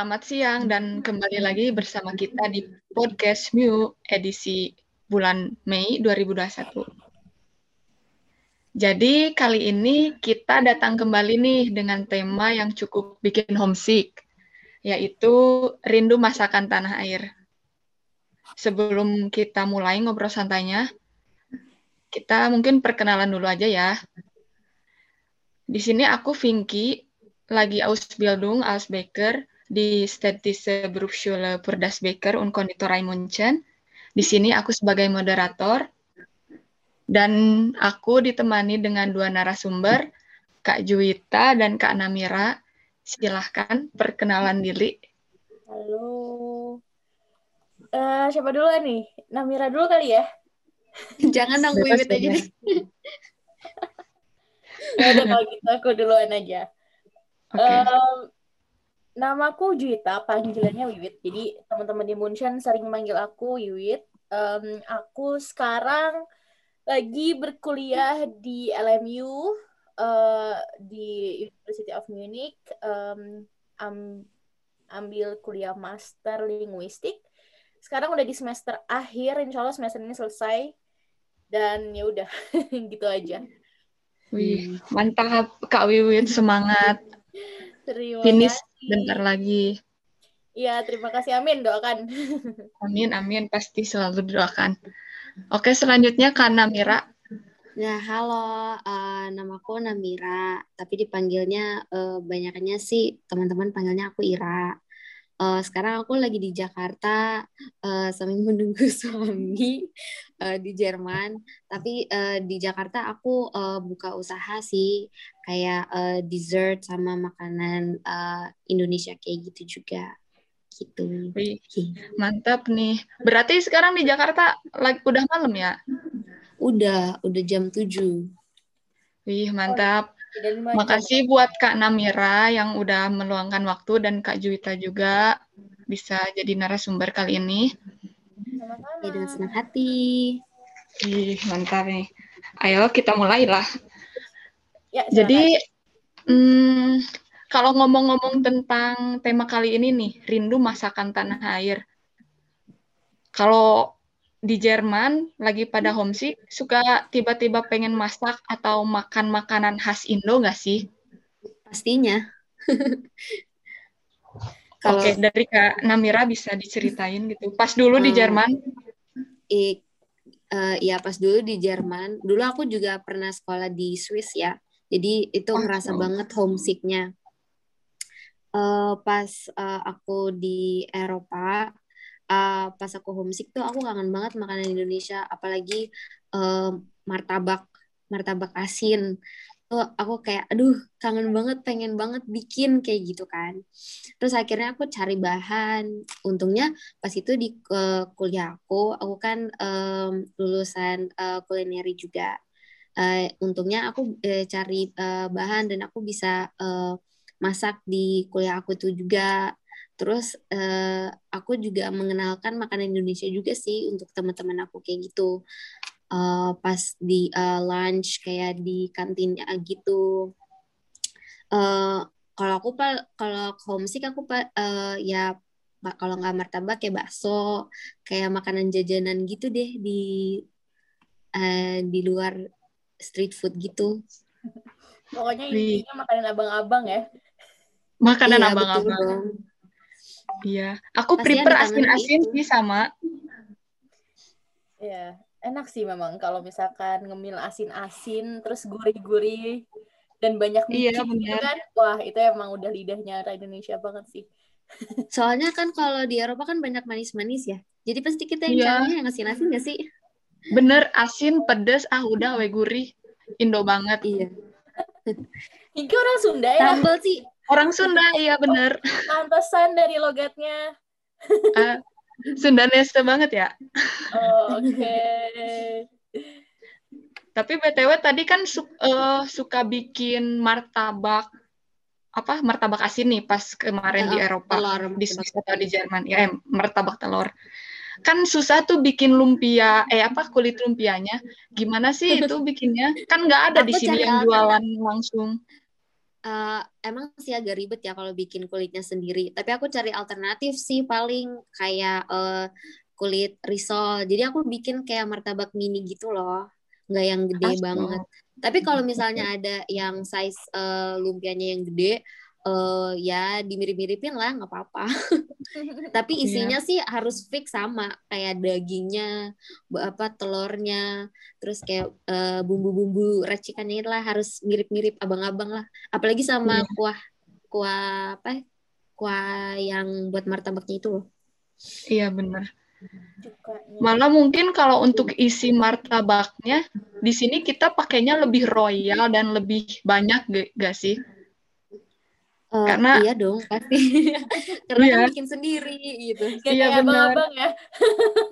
Selamat siang dan kembali lagi bersama kita di podcast Mew edisi bulan Mei 2021. Jadi kali ini kita datang kembali nih dengan tema yang cukup bikin homesick, yaitu rindu masakan tanah air. Sebelum kita mulai ngobrol santainya, kita mungkin perkenalan dulu aja ya. Di sini aku Vinky, lagi Ausbildung Baker di Städtische Berufsschule für das Baker und Konditorei München. Di sini aku sebagai moderator dan aku ditemani dengan dua narasumber, Kak Juwita dan Kak Namira. Silahkan perkenalan diri. Halo. Uh, siapa dulu nih? Namira dulu kali ya? Jangan dong Wiwit aja deh. ya udah kalau gitu aku duluan aja. Okay. Um, Namaku Juwita, panggilannya Wiwit. Jadi teman-teman di Munchen sering manggil aku Wiwit. Um, aku sekarang lagi berkuliah di LMU uh, di University of Munich. Um, am, ambil kuliah master linguistik. Sekarang udah di semester akhir, insya Allah semester ini selesai. Dan ya udah, gitu aja. Wih, mantap Kak Wiwit, semangat. Terima Finish kasih. Bentar lagi. Iya, terima kasih. Amin, doakan. Amin, amin. Pasti selalu doakan. Oke, selanjutnya Kak Namira. Nah, halo. Uh, namaku Namira. Tapi dipanggilnya uh, banyaknya sih teman-teman panggilnya aku Ira. Uh, sekarang aku lagi di Jakarta uh, sambil menunggu suami uh, di Jerman. Tapi uh, di Jakarta aku uh, buka usaha sih kayak uh, dessert sama makanan uh, Indonesia kayak gitu juga. Gitu. Wih, mantap nih. Berarti sekarang di Jakarta lagi udah malam ya? Udah, udah jam 7. Wih, mantap. Makasih buat Kak Namira yang udah meluangkan waktu dan Kak Juwita juga bisa jadi narasumber kali ini. Ya, dengan senang hati. Ih, mantap nih. Ayo kita mulailah. Ya, jadi, hmm, kalau ngomong-ngomong tentang tema kali ini nih, rindu masakan tanah air. Kalau di Jerman lagi pada homesick suka tiba-tiba pengen masak atau makan makanan khas Indo nggak sih? Pastinya. Kalau Oke, dari Kak Namira bisa diceritain gitu. Pas dulu di Jerman? I, uh, ya pas dulu di Jerman. Dulu aku juga pernah sekolah di Swiss ya. Jadi itu oh, ngerasa oh. banget homesicknya. Uh, pas uh, aku di Eropa, uh, pas aku homesick tuh aku kangen banget makanan Indonesia apalagi uh, martabak martabak asin. Tuh aku kayak aduh kangen banget pengen banget bikin kayak gitu kan. Terus akhirnya aku cari bahan. Untungnya pas itu di uh, kuliah aku aku kan um, lulusan uh, kulineri juga. Uh, untungnya aku uh, cari uh, bahan dan aku bisa uh, masak di kuliah aku tuh juga Terus uh, aku juga mengenalkan makanan Indonesia juga sih untuk teman-teman aku kayak gitu. Uh, pas di uh, lunch kayak di kantinnya gitu. Uh, kalau aku pak kalau homesick aku pak uh, ya kalau nggak martabak kayak bakso, kayak makanan jajanan gitu deh di uh, di luar street food gitu. Pokoknya intinya makanan abang-abang ya. Makanan iya, abang-abang. Iya, aku Pasti prefer asin-asin sih sama. Iya, enak sih memang kalau misalkan ngemil asin-asin terus gurih-gurih dan banyak iya, gitu kan. Wah, itu emang udah lidahnya orang Indonesia banget sih. Soalnya kan kalau di Eropa kan banyak manis-manis ya. Jadi pasti kita yang iya. carinya yang asin-asin gak sih? Bener, asin, pedes, ah udah we gurih. Indo banget. Iya. Ini orang Sunda ya? Sambal sih Orang Sunda, iya bener. Oh, pantesan dari logatnya. uh, Sundanese banget ya. Oh, Oke. Okay. Tapi BTW tadi kan su uh, suka bikin martabak apa martabak asin nih pas kemarin uh, di Eropa telur, di Swiss atau di Jerman ya eh, martabak telur kan susah tuh bikin lumpia eh apa kulit lumpianya gimana sih itu bikinnya kan nggak ada di sini yang jualan langsung uh, emang sih agak ribet ya kalau bikin kulitnya sendiri. Tapi aku cari alternatif sih paling kayak uh, kulit risol. Jadi aku bikin kayak martabak mini gitu loh, nggak yang gede Asli. banget. Tapi kalau misalnya ada yang size uh, lumpianya yang gede, uh, ya dimirip-miripin lah nggak apa-apa. Tapi iya. isinya yeah. sih harus fix sama kayak dagingnya, apa telurnya, terus kayak uh, bumbu-bumbu racikannya lah harus mirip-mirip abang-abang lah. Apalagi sama yeah. kuah kuah apa? Kuah yang buat martabaknya itu loh. Iya benar. Malah mungkin kalau untuk isi martabaknya di sini kita pakainya lebih royal dan lebih banyak gak sih? Uh, karena iya dong pasti. Karena iya. kan bikin sendiri gitu. Kayak iya, abang-abang ya.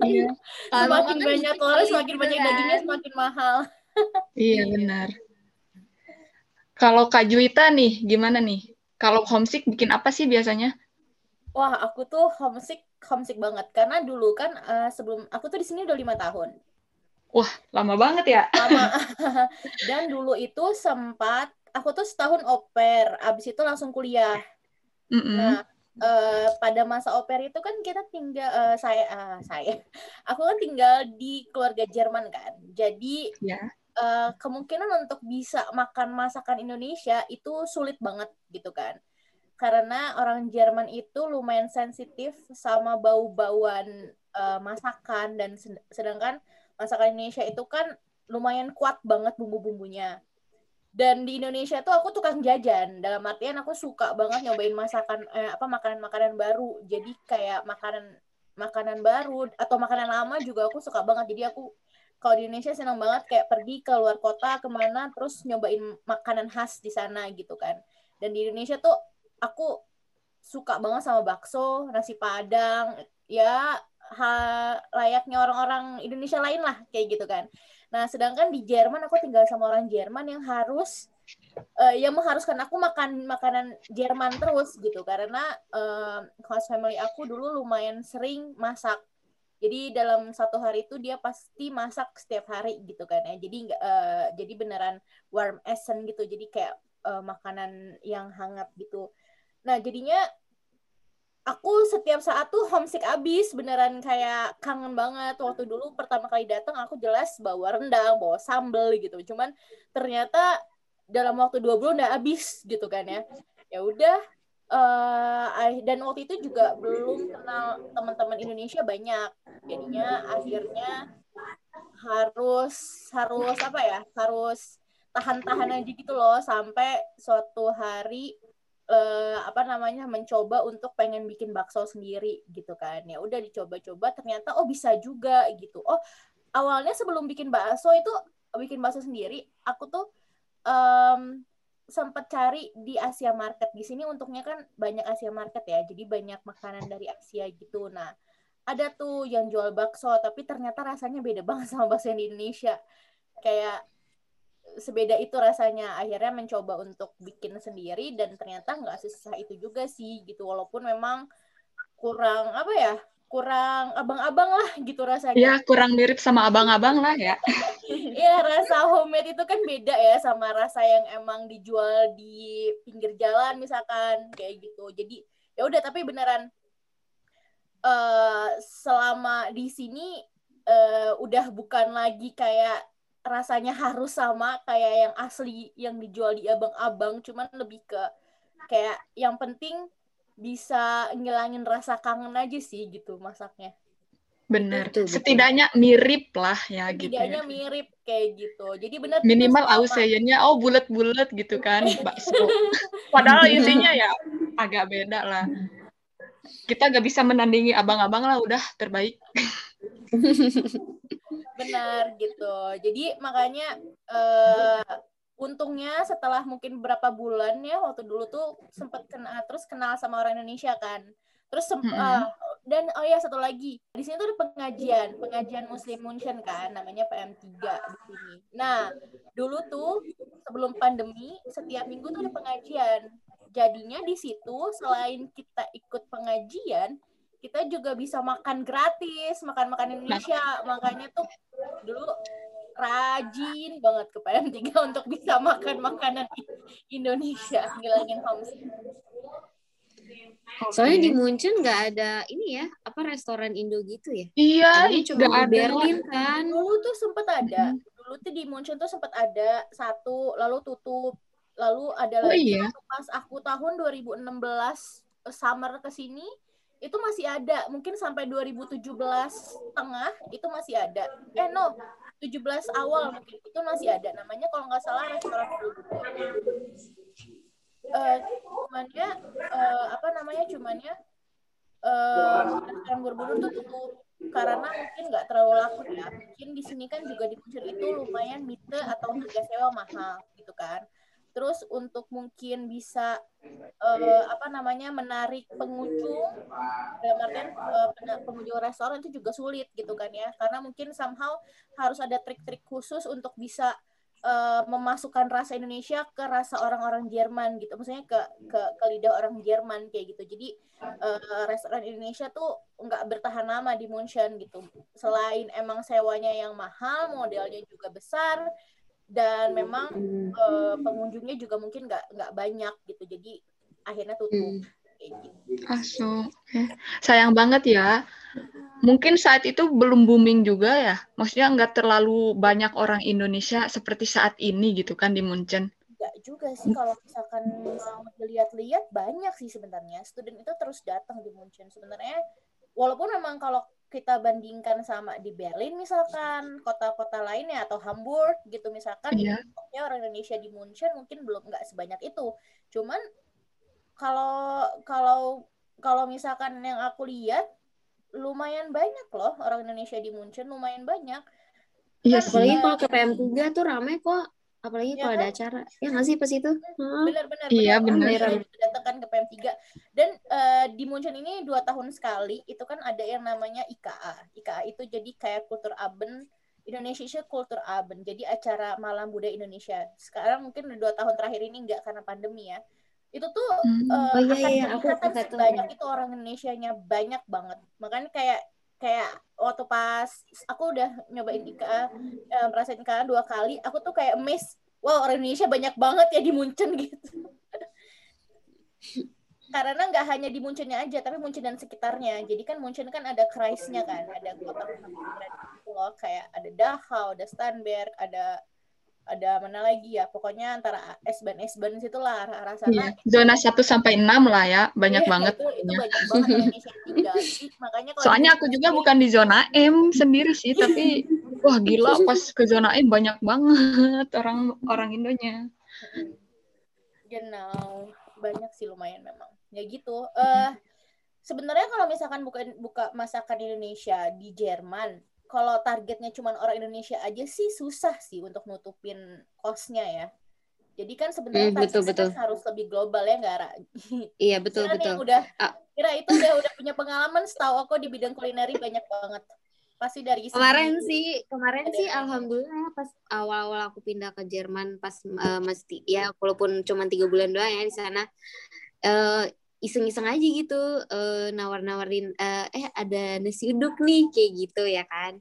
Iya. semakin kan banyak telur semakin gitu banyak kan. dagingnya semakin mahal. Iya, iya. benar. Kalau Kak Juita nih gimana nih? Kalau homesick bikin apa sih biasanya? Wah aku tuh homesick homesick banget. Karena dulu kan uh, sebelum aku tuh di sini udah lima tahun. Wah, lama banget ya. Lama. Dan dulu itu sempat aku tuh setahun oper, abis itu langsung kuliah. Mm -hmm. Nah, uh, pada masa oper itu kan kita tinggal uh, saya uh, saya aku kan tinggal di keluarga Jerman kan jadi yeah. Ya. uh, kemungkinan untuk bisa makan masakan Indonesia itu sulit banget gitu kan karena orang Jerman itu lumayan sensitif sama bau-bauan uh, masakan dan sedangkan masakan Indonesia itu kan lumayan kuat banget bumbu-bumbunya dan di Indonesia tuh aku tukang jajan. Dalam artian aku suka banget nyobain masakan eh, apa makanan-makanan baru. Jadi kayak makanan makanan baru atau makanan lama juga aku suka banget. Jadi aku kalau di Indonesia senang banget kayak pergi ke luar kota ke mana terus nyobain makanan khas di sana gitu kan. Dan di Indonesia tuh aku suka banget sama bakso nasi padang ya ha, layaknya orang-orang Indonesia lain lah kayak gitu kan Nah, sedangkan di Jerman aku tinggal sama orang Jerman yang harus uh, yang mengharuskan aku makan makanan Jerman terus gitu karena uh, host family aku dulu lumayan sering masak. Jadi dalam satu hari itu dia pasti masak setiap hari gitu kan ya. Jadi uh, jadi beneran warm essen gitu. Jadi kayak uh, makanan yang hangat gitu. Nah, jadinya aku setiap saat tuh homesick abis beneran kayak kangen banget. Waktu dulu pertama kali datang aku jelas bawa rendang bawa sambel gitu. Cuman ternyata dalam waktu dua bulan udah abis gitu kan ya. Ya udah uh, dan waktu itu juga belum kenal teman-teman Indonesia banyak. Jadinya akhirnya harus harus apa ya harus tahan-tahan aja gitu loh. Sampai suatu hari uh, apa namanya mencoba untuk pengen bikin bakso sendiri gitu kan. Ya udah dicoba-coba ternyata oh bisa juga gitu. Oh awalnya sebelum bikin bakso itu bikin bakso sendiri aku tuh um, sempat cari di Asia Market. Di sini untuknya kan banyak Asia Market ya jadi banyak makanan dari Asia gitu. Nah ada tuh yang jual bakso tapi ternyata rasanya beda banget sama bakso yang di Indonesia. Kayak sebeda itu rasanya akhirnya mencoba untuk bikin sendiri dan ternyata nggak susah itu juga sih gitu walaupun memang kurang apa ya kurang abang-abang lah gitu rasanya. Ya kurang mirip sama abang-abang lah ya. Iya rasa homemade itu kan beda ya sama rasa yang emang dijual di pinggir jalan misalkan kayak gitu. Jadi ya udah tapi beneran uh, selama di sini uh, udah bukan lagi kayak rasanya harus sama kayak yang asli yang dijual di abang-abang. Cuman lebih ke kayak yang penting bisa ngilangin rasa kangen aja sih gitu masaknya. Benar. Betul, setidaknya mirip lah ya gitu setidaknya gitu mirip kayak gitu. Jadi benar minimal ausayanya oh bulat-bulat gitu kan bakso. Padahal isinya ya agak beda lah. Kita gak bisa menandingi abang-abang lah udah terbaik benar gitu. Jadi makanya uh, untungnya setelah mungkin berapa bulan ya waktu dulu tuh sempat kenal terus kenal sama orang Indonesia kan. Terus mm -hmm. uh, dan oh ya satu lagi. Di sini tuh ada pengajian pengajian Muslim Munchen kan namanya PM3 di sini. Nah dulu tuh sebelum pandemi setiap minggu tuh ada pengajian. Jadinya di situ selain kita ikut pengajian kita juga bisa makan gratis, makan makan Indonesia. Makanya tuh dulu rajin banget ke PM3 untuk bisa makan makanan itu. Indonesia ngilangin homesick Soalnya di Munchen nggak ada ini ya, apa restoran Indo gitu ya? Iya, cuma di Berlin kan. Dulu tuh sempet ada. Dulu tuh di Munchen tuh sempet ada satu, lalu tutup. Lalu ada oh, lagi iya? pas aku tahun 2016 eh, summer ke sini itu masih ada. Mungkin sampai 2017 tengah itu masih ada. Eh no, 17 awal mungkin itu masih ada. Namanya kalau nggak salah restoran uh, cumannya uh, apa namanya cumannya uh, restoran Borobudur tuh tutup karena mungkin nggak terlalu laku ya mungkin di sini kan juga di itu lumayan mite atau harga sewa mahal gitu kan terus untuk mungkin bisa uh, apa namanya menarik pengunjung dalam artian uh, pengunjung restoran itu juga sulit gitu kan ya. Karena mungkin somehow harus ada trik-trik khusus untuk bisa uh, memasukkan rasa Indonesia ke rasa orang-orang Jerman gitu. Maksudnya ke ke ke lidah orang Jerman kayak gitu. Jadi uh, restoran Indonesia tuh nggak bertahan lama di Munchen gitu. Selain emang sewanya yang mahal modelnya juga besar dan memang uh, pengunjungnya juga mungkin nggak nggak banyak gitu. Jadi akhirnya tutup. Hmm. Asu, eh, sayang banget ya. Mungkin saat itu belum booming juga ya. Maksudnya nggak terlalu banyak orang Indonesia seperti saat ini gitu kan di Munchen. Enggak juga sih. Kalau misalkan mau dilihat-lihat banyak sih sebenarnya. Student itu terus datang di Munchen. Sebenarnya walaupun memang kalau kita bandingkan sama di Berlin misalkan kota-kota lainnya atau Hamburg gitu misalkan yeah. ya orang Indonesia di Munchen mungkin belum nggak sebanyak itu. Cuman kalau kalau kalau misalkan yang aku lihat lumayan banyak loh orang Indonesia di Munchen lumayan banyak. Iya kan, apalagi kalau ke PM3 tuh rame kok apalagi ya kalau kan? ada acara. Ya nggak sih pas itu? Benar-benar iya benar. Datang kan ke PM3 dan uh, di Munchen ini dua tahun sekali itu kan ada yang namanya IKA IKA itu jadi kayak kultur Aben Indonesia Kultur Aben jadi acara malam budaya Indonesia. Sekarang mungkin dua tahun terakhir ini enggak karena pandemi ya. Itu tuh hmm. uh, oh, iya, iya. aku banyak itu orang Indonesia nya banyak banget. Makanya kayak kayak waktu pas aku udah nyobain IKA uh, merasain IKA dua kali aku tuh kayak miss wow orang Indonesia banyak banget ya di Munchen gitu. Karena nggak hanya di Munchennya aja tapi Munchen dan sekitarnya. Jadi kan Munchen kan ada kreisnya kan ada kota loh kayak ada Dachau ada Starnberg ada ada mana lagi ya? Pokoknya antara S-Bahn S-Bahn situ lah arah sana iya. zona 1 sampai 6 lah ya banyak iya, banget itu, itu banyak banget makanya kalau soalnya aku juga bukan di zona M sendiri sih tapi wah gila pas ke zona M banyak banget orang orang Indonya. Genau. Banyak sih lumayan memang. Ya gitu. Eh uh, sebenarnya kalau misalkan buka buka masakan Indonesia di Jerman kalau targetnya cuma orang Indonesia aja sih susah sih untuk nutupin kosnya ya. Jadi kan sebenarnya hmm, betul, betul. Kan harus lebih global ya nggak Ra? Iya betul kira betul. Udah ah. kira itu udah udah punya pengalaman setahu aku di bidang kulineri banyak banget. Pasti dari kemarin sih kemarin sih alhamdulillah pas awal-awal aku pindah ke Jerman pas uh, mesti ya walaupun cuma tiga bulan doang ya di sana uh, iseng-iseng aja gitu uh, nawar-nawarin uh, eh ada nasi uduk nih kayak gitu ya kan.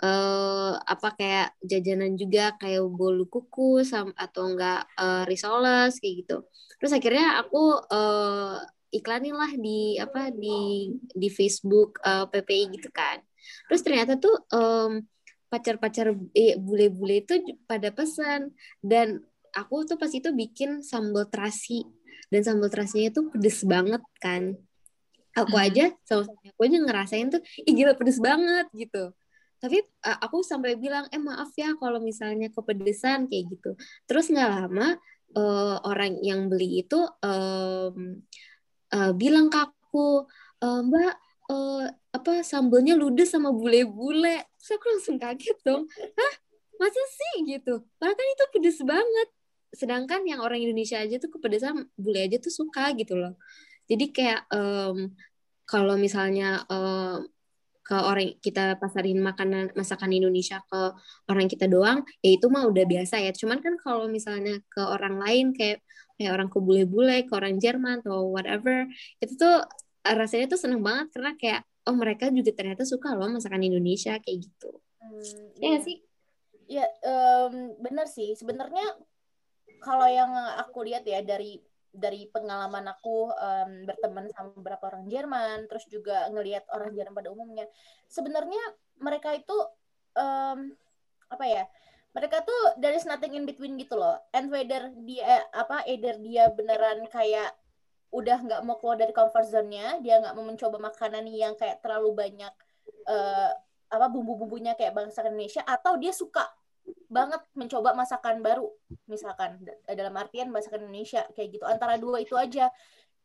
Uh, apa kayak jajanan juga kayak bolu kukus atau enggak uh, risoles kayak gitu. Terus akhirnya aku uh, iklanin lah di apa di di Facebook uh, PPI gitu kan. Terus ternyata tuh um, pacar-pacar eh, bule-bule itu pada pesan. Dan aku tuh pas itu bikin sambal terasi dan sambal terasinya tuh pedes banget kan. Aku hmm. aja sama aku aja ngerasain tuh ih gila pedes banget gitu. Tapi uh, aku sampai bilang eh maaf ya kalau misalnya kepedesan kayak gitu. Terus nggak lama uh, orang yang beli itu um, uh, bilang ke aku uh, mbak uh, apa sambelnya ludes sama bule-bule. Terus aku langsung kaget dong hah? Masa sih? Gitu. Padahal kan itu pedes banget sedangkan yang orang Indonesia aja tuh kepedesan bule aja tuh suka gitu loh. Jadi kayak um, kalau misalnya um, ke orang kita pasarin makanan masakan Indonesia ke orang kita doang ya itu mah udah biasa ya. Cuman kan kalau misalnya ke orang lain kayak kayak orang ke bule-bule ke orang Jerman atau whatever itu tuh rasanya tuh seneng banget karena kayak oh mereka juga ternyata suka loh masakan Indonesia kayak gitu. Hmm, ya iya. sih. Ya um, bener sih. Sebenarnya kalau yang aku lihat ya dari dari pengalaman aku um, berteman sama beberapa orang Jerman, terus juga ngelihat orang Jerman pada umumnya, sebenarnya mereka itu um, apa ya? Mereka tuh dari nothing in between gitu loh. And whether dia apa, either dia beneran kayak udah nggak mau keluar dari comfort zone-nya, dia nggak mau mencoba makanan yang kayak terlalu banyak uh, apa bumbu-bumbunya kayak bangsa Indonesia, atau dia suka banget mencoba masakan baru misalkan. Dalam artian masakan Indonesia kayak gitu. Antara dua itu aja.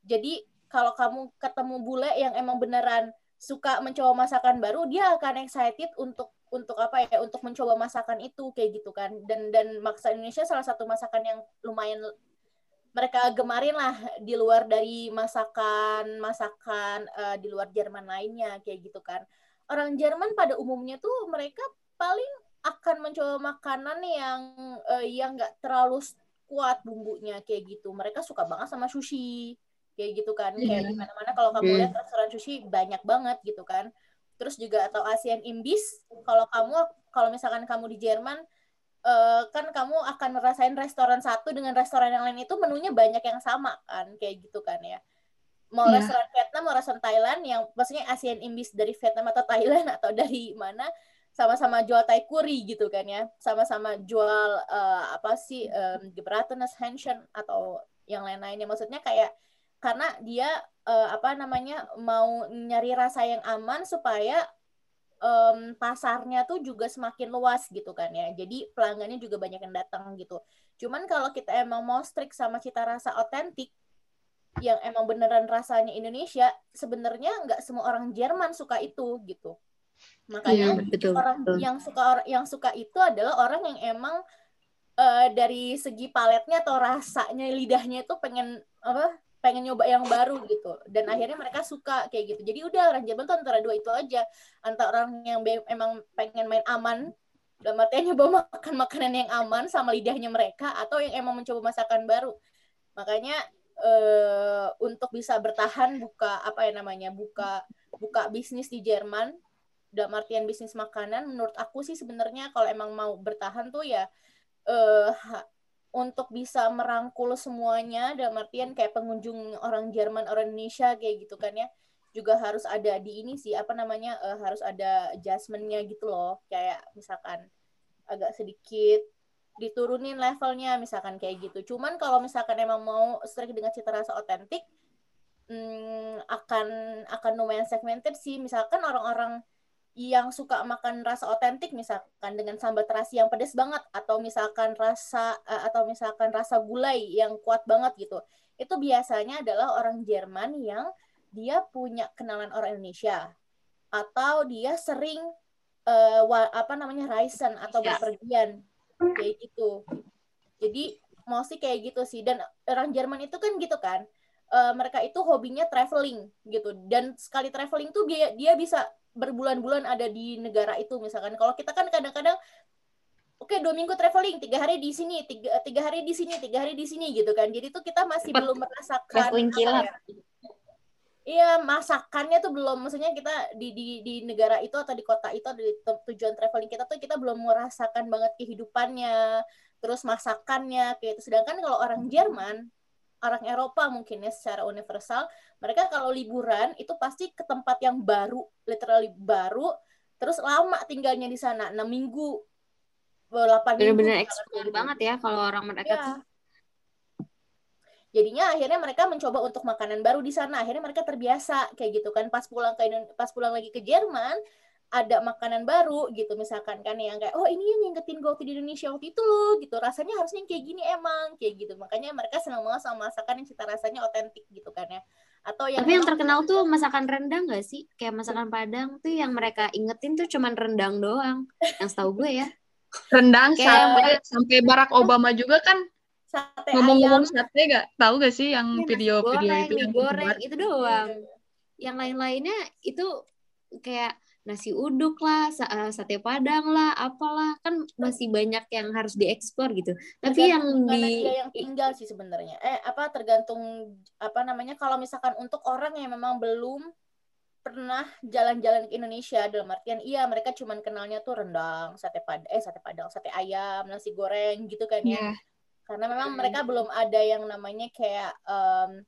Jadi kalau kamu ketemu bule yang emang beneran suka mencoba masakan baru dia akan excited untuk untuk apa ya untuk mencoba masakan itu kayak gitu kan. Dan dan maksa Indonesia salah satu masakan yang lumayan mereka gemarin lah di luar dari masakan masakan uh, di luar Jerman lainnya kayak gitu kan. Orang Jerman pada umumnya tuh mereka paling akan mencoba makanan yang uh, yang nggak terlalu kuat bumbunya kayak gitu. Mereka suka banget sama sushi kayak gitu kan. Kayak di mana-mana kalau kamu lihat restoran sushi banyak banget gitu kan. Terus juga atau Asian Imbis kalau kamu kalau misalkan kamu di Jerman uh, kan kamu akan merasain restoran satu dengan restoran yang lain itu menunya banyak yang sama kan kayak gitu kan ya mau yeah. restoran Vietnam mau restoran Thailand yang maksudnya Asian Imbis dari Vietnam atau Thailand atau dari mana sama-sama jual taikuri gitu kan ya. Sama-sama jual uh, apa sih um, gebratenes Henshin atau yang lain-lainnya. Maksudnya kayak karena dia uh, apa namanya mau nyari rasa yang aman supaya um, pasarnya tuh juga semakin luas gitu kan ya. Jadi pelanggannya juga banyak yang datang gitu. Cuman kalau kita emang mau strict sama cita rasa otentik yang emang beneran rasanya Indonesia sebenarnya nggak semua orang Jerman suka itu gitu Makanya iya, betul, orang betul. yang suka yang suka itu adalah orang yang emang uh, dari segi paletnya atau rasanya lidahnya itu pengen apa pengen nyoba yang baru gitu. Dan akhirnya mereka suka kayak gitu. Jadi udah orang Jerman tuh antara dua itu aja. Antara orang yang emang pengen main aman dan artinya nyoba makan makanan yang aman sama lidahnya mereka atau yang emang mencoba masakan baru. Makanya uh, untuk bisa bertahan buka apa ya namanya buka buka bisnis di Jerman dalam artian bisnis makanan menurut aku sih sebenarnya kalau emang mau bertahan tuh ya uh, untuk bisa merangkul semuanya dalam artian kayak pengunjung orang Jerman orang Indonesia kayak gitu kan ya juga harus ada di ini sih apa namanya uh, harus ada adjustmentnya gitu loh. Kayak misalkan agak sedikit diturunin levelnya misalkan kayak gitu. Cuman kalau misalkan emang mau strict dengan cita rasa otentik hmm, akan akan lumayan segmented sih. Misalkan orang-orang yang suka makan rasa otentik misalkan dengan sambal terasi yang pedas banget atau misalkan rasa uh, atau misalkan rasa gulai yang kuat banget gitu. Itu biasanya adalah orang Jerman yang dia punya kenalan orang Indonesia atau dia sering uh, wa, apa namanya reisen atau ya. berpergian kayak gitu. Jadi mostly kayak gitu sih dan orang Jerman itu kan gitu kan. Uh, mereka itu hobinya traveling gitu dan sekali traveling tuh dia dia bisa berbulan-bulan ada di negara itu misalkan. Kalau kita kan kadang-kadang oke okay, dua minggu traveling tiga hari di sini tiga tiga hari di sini tiga hari di sini gitu kan. Jadi tuh kita masih belum merasakan traveling ya, Iya masakannya tuh belum, maksudnya kita di di di negara itu atau di kota itu atau di tujuan traveling kita tuh kita belum merasakan banget kehidupannya, terus masakannya kayak itu. Sedangkan kalau orang Jerman orang Eropa mungkin ya secara universal. Mereka kalau liburan itu pasti ke tempat yang baru literally baru terus lama tinggalnya di sana enam minggu delapan minggu. Benar-benar eksplor gitu. banget ya kalau orang mereka ya. tuh. Jadinya akhirnya mereka mencoba untuk makanan baru di sana. Akhirnya mereka terbiasa kayak gitu kan. Pas pulang ke pas pulang lagi ke Jerman ada makanan baru gitu misalkan kan yang kayak oh ini yang ngingetin gue waktu di Indonesia waktu itu loh gitu. Rasanya harusnya kayak gini emang kayak gitu. Makanya mereka senang banget sama masakan yang cita rasanya otentik gitu kan ya. Atau yang tapi yang terkenal tuh masakan rendang gak sih? Kayak masakan Padang tuh yang mereka ingetin tuh cuman rendang doang yang setahu gue ya. Rendang kayak sampai sampai Barack Obama juga kan sate ngomong-ngomong sate gak tahu gak sih yang iya, video-video itu yang goreng itu doang. Yang lain-lainnya itu kayak nasi uduk lah, eh, sate padang lah, apalah kan masih banyak yang harus dieksplor gitu. Tapi yang di yang tinggal sih sebenarnya. Eh apa tergantung apa namanya kalau misalkan untuk orang yang memang belum pernah jalan-jalan ke Indonesia dalam artian iya mereka cuman kenalnya tuh rendang, sate padang, eh sate padang, sate ayam, nasi goreng gitu kan ya. Yeah. karena memang mereka belum ada yang namanya kayak um,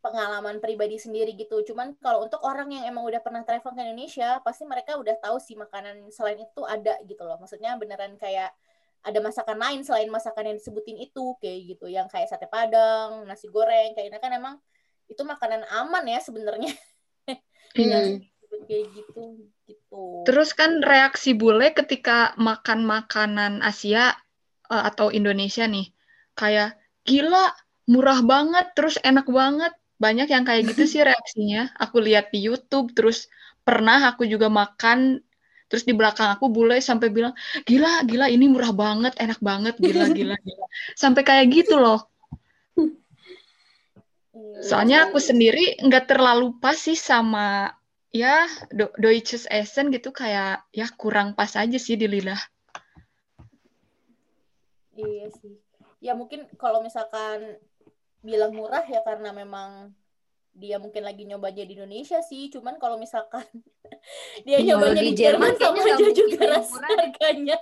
pengalaman pribadi sendiri gitu. Cuman kalau untuk orang yang emang udah pernah travel ke Indonesia, pasti mereka udah tahu sih makanan selain itu ada gitu loh. Maksudnya beneran kayak ada masakan lain selain masakan yang disebutin itu kayak gitu, yang kayak sate padang, nasi goreng, kayaknya kan emang itu makanan aman ya sebenarnya. Hmm. kayak gitu gitu. Terus kan reaksi bule ketika makan makanan Asia uh, atau Indonesia nih, kayak gila murah banget, terus enak banget banyak yang kayak gitu sih reaksinya. Aku lihat di YouTube, terus pernah aku juga makan, terus di belakang aku bule sampai bilang, gila, gila, ini murah banget, enak banget, gila, gila, gila. Sampai kayak gitu loh. Soalnya aku sendiri nggak terlalu pas sih sama ya Do Deutsches Essen gitu kayak ya kurang pas aja sih di lidah. Iya sih. Ya mungkin kalau misalkan bilang murah ya karena memang dia mungkin lagi nyobanya di Indonesia sih. Cuman kalau misalkan dia iya, nyobanya di, di Jerman sama aja juga harganya.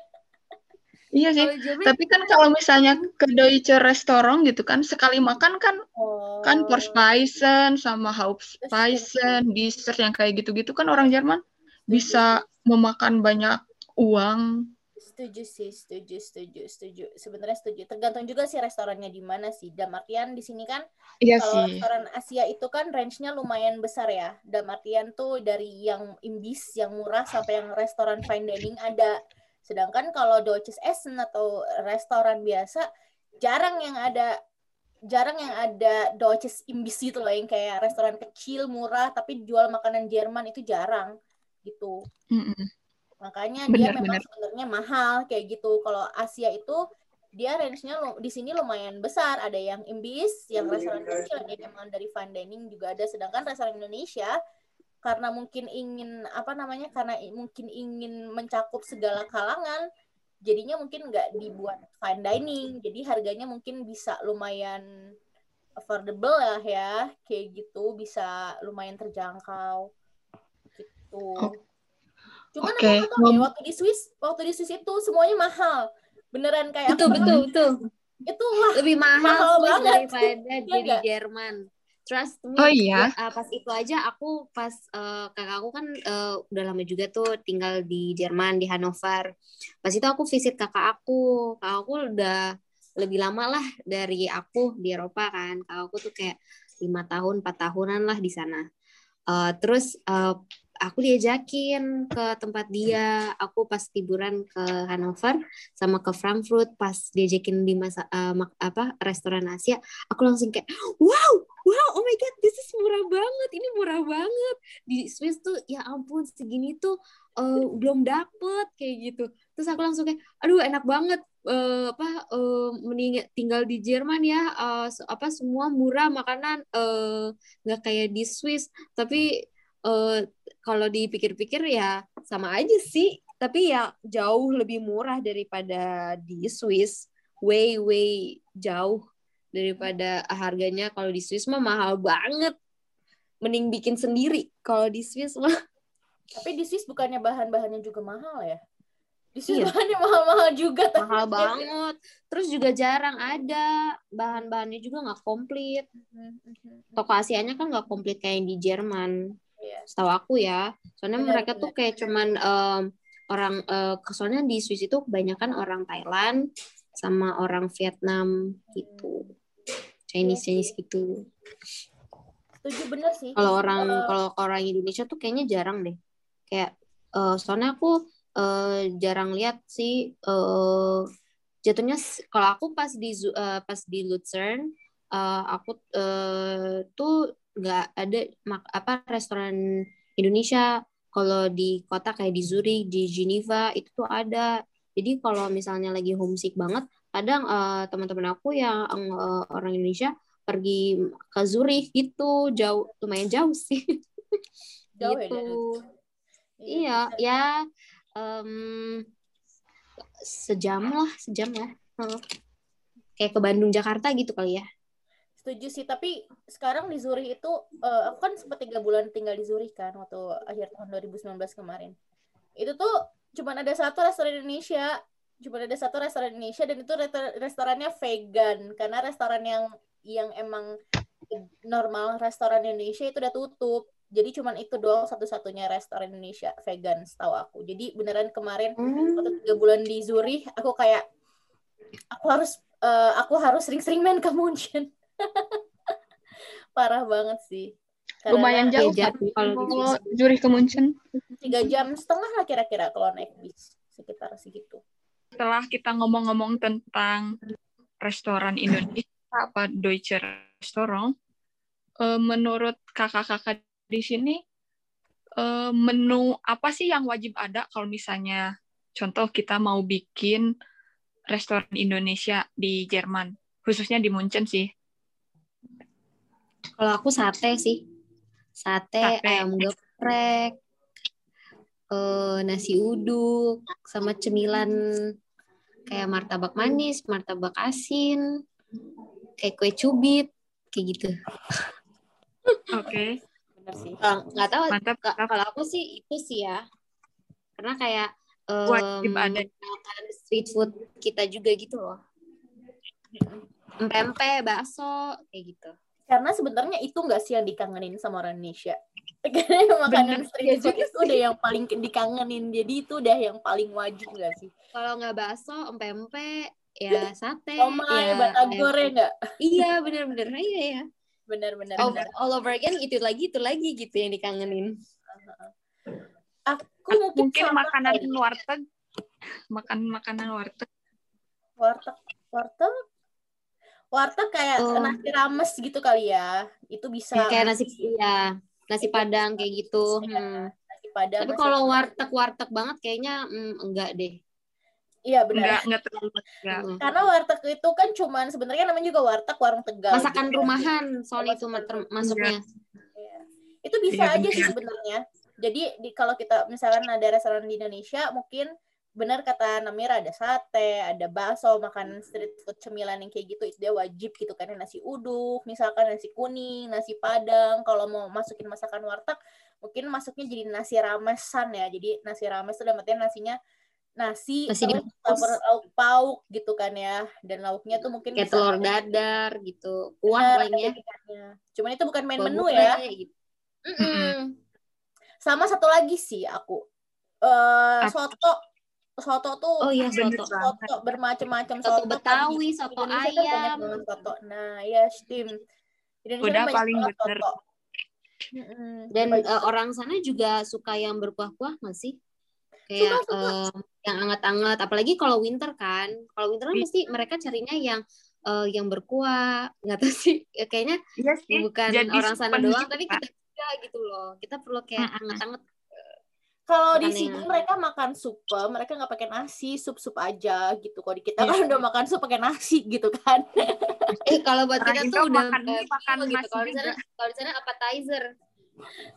Iya sih, tapi kan kalau misalnya ke Deutsche Restaurant gitu kan, sekali makan kan oh. kan Vorspeisen sama Hauptspeisen, dessert yang kayak gitu-gitu kan orang Jerman bisa memakan banyak uang setuju sih, setuju, setuju, setuju. Sebenarnya setuju. Tergantung juga sih restorannya di mana sih. Dalam artian di sini kan iya kalau sih. restoran Asia itu kan range-nya lumayan besar ya. Dalam artian tuh dari yang imbis yang murah sampai yang restoran fine dining ada. Sedangkan kalau Deutsches Essen atau restoran biasa jarang yang ada jarang yang ada Deutsches Imbis itu loh yang kayak restoran kecil murah tapi jual makanan Jerman itu jarang gitu. Mm -mm Makanya bener, dia memang sebenarnya mahal kayak gitu. Kalau Asia itu dia range-nya di sini lumayan besar. Ada yang imbis, yang restoran kecil, ada yang memang dari fine dining juga ada. Sedangkan restoran Indonesia karena mungkin ingin apa namanya karena mungkin ingin mencakup segala kalangan jadinya mungkin nggak dibuat fine dining jadi harganya mungkin bisa lumayan affordable lah ya kayak gitu bisa lumayan terjangkau gitu oh, Cuman okay. aku tahu waktu di Swiss, waktu di Swiss itu semuanya mahal. Beneran kayak betul, betul, betul. Itu lah lebih mahal, mahal banget daripada di ya Jerman. Trust me. Oh iya. Uh, pas itu aja aku pas uh, kakak aku kan uh, udah lama juga tuh tinggal di Jerman di Hanover. Pas itu aku visit kakak aku. Kakak aku udah lebih lama lah dari aku di Eropa kan. Kakak aku tuh kayak lima tahun, empat tahunan lah di sana. Uh, terus uh, aku diajakin ke tempat dia. Aku pas liburan ke Hanover sama ke Frankfurt pas diajakin di masa uh, apa restoran Asia aku langsung kayak wow wow oh my god this is murah banget ini murah banget. Di Swiss tuh ya ampun segini tuh uh, belum dapet kayak gitu. Terus aku langsung kayak aduh enak banget uh, apa uh, mending tinggal di Jerman ya uh, apa semua murah makanan nggak uh, kayak di Swiss. Tapi uh, kalau dipikir-pikir ya sama aja sih. Tapi ya jauh lebih murah daripada di Swiss. Way way jauh daripada harganya. Kalau di Swiss mah mahal banget. Mending bikin sendiri. Kalau di Swiss mah tapi di Swiss bukannya bahan-bahannya juga mahal ya? Di Swiss iya. bahannya mahal-mahal juga. Mahal banget. Terus juga jarang ada. Bahan-bahannya juga nggak komplit. Mhm, mhm. toko Asianya kan nggak komplit kayak di Jerman. Setahu aku ya soalnya benar, mereka benar. tuh kayak cuman um, orang uh, soalnya di Swiss itu kebanyakan orang Thailand sama orang Vietnam gitu. Chinese Chinese iya gitu. Setuju bener sih. Kalau orang uh, kalau orang Indonesia tuh kayaknya jarang deh. Kayak uh, soalnya aku uh, jarang lihat sih uh, jatuhnya kalau aku pas di uh, pas di Luzern uh, aku uh, tuh nggak ada mak apa restoran Indonesia. Kalau di kota kayak di Zurich di Geneva itu tuh ada. Jadi kalau misalnya lagi homesick banget kadang uh, teman-teman aku yang uh, orang Indonesia pergi ke Zurich gitu. Jauh lumayan jauh sih. Jauh ya, gitu. ya, iya ya um, sejam lah sejam ya. Kayak ke Bandung Jakarta gitu kali ya setuju sih tapi sekarang di Zurich itu uh, aku kan sempat tiga bulan tinggal di Zurich kan waktu akhir tahun 2019 kemarin. Itu tuh cuma ada satu restoran Indonesia cuma ada satu restoran Indonesia dan itu restorannya vegan. Karena restoran yang yang emang normal restoran Indonesia itu udah tutup. Jadi cuma itu doang satu-satunya restoran Indonesia vegan setahu aku. Jadi beneran kemarin hmm. waktu tiga bulan di Zurich aku kayak aku harus uh, aku harus sering-sering main ke Munchen parah banget sih. Karena lumayan jauh ya, kalau Zurich ke Munchen? Tiga jam setengah lah kira-kira kalau naik bis sekitar segitu. Setelah kita ngomong-ngomong tentang restoran Indonesia apa Deutsche Restaurant, uh, menurut kakak-kakak di sini uh, menu apa sih yang wajib ada kalau misalnya contoh kita mau bikin restoran Indonesia di Jerman, khususnya di Munchen sih. Kalau aku sate sih, sate, sate. ayam geprek, uh, nasi uduk, sama cemilan kayak martabak manis, martabak asin, kayak kue cubit, kayak gitu. Oke. Okay. Benar sih. Nggak tahu. Mantap. Kalau aku sih itu sih ya. Karena kayak um, street food kita juga gitu loh. Pempek, bakso, kayak gitu. Karena sebenarnya itu nggak sih yang dikangenin sama orang Indonesia. Karena makanan street food itu udah yang paling dikangenin. Jadi itu udah yang paling wajib gak sih? Kalau nggak bakso, pempek, ya sate. Oh ya, batagor ya nggak? Iya, bener-bener. Iya, ya. Bener-bener. All, all over again, itu lagi, itu lagi gitu yang dikangenin. Aku mungkin, mungkin makanan warteg. Makan makanan warteg. Warteg, warteg warteg kayak oh. nasi rames gitu kali ya itu bisa ya, kayak nasi ya nasi padang kayak gitu hmm. nasi padang tapi kalau warteg warteg banget kayaknya mm, enggak deh Iya benar. Enggak, enggak terlalu enggak. Hmm. Karena warteg itu kan cuman sebenarnya namanya juga warteg warung Tegal. Masakan gitu. rumahan soal itu masuknya. Iya. Itu bisa iya, aja sih sebenarnya. Jadi di, kalau kita misalkan ada restoran di Indonesia mungkin benar kata Namira ada sate, ada bakso, makanan street food cemilan yang kayak gitu itu dia wajib gitu kan nasi uduk, misalkan nasi kuning, nasi padang. Kalau mau masukin masakan warteg, mungkin masuknya jadi nasi ramesan ya. Jadi nasi rames itu dalam nasinya nasi, nasi campur lauk pauk gitu kan ya. Dan lauknya tuh mungkin kayak telur dadar gitu. Kuah lainnya. Cuman itu bukan main menu ya. Gitu. Mm -mm. Sama satu lagi sih aku. Uh, soto soto tuh oh iya soto, soto bermacam-macam soto, soto betawi soto Indonesia ayam. kan soto. Nah ya steam. Indonesia udah kan paling bener. soto. dan uh, orang sana juga suka yang berkuah-kuah masih kayak suka, suka. Uh, yang anget-anget. Apalagi kalau winter kan. Kalau winter kan pasti mereka carinya yang uh, yang berkuah. Nggak tahu sih. Kayaknya yes, iya bukan Jadi orang sana doang tapi kita juga gitu loh. Kita perlu kayak anget-anget kalau di sini mereka makan sup, mereka nggak pakai nasi, sup-sup aja gitu. Kalau di kita yeah. kan udah makan sup pakai nasi gitu kan. eh kalau buat kita tuh udah makan, uh, makan gitu. Kalau di sana kalau di sana appetizer.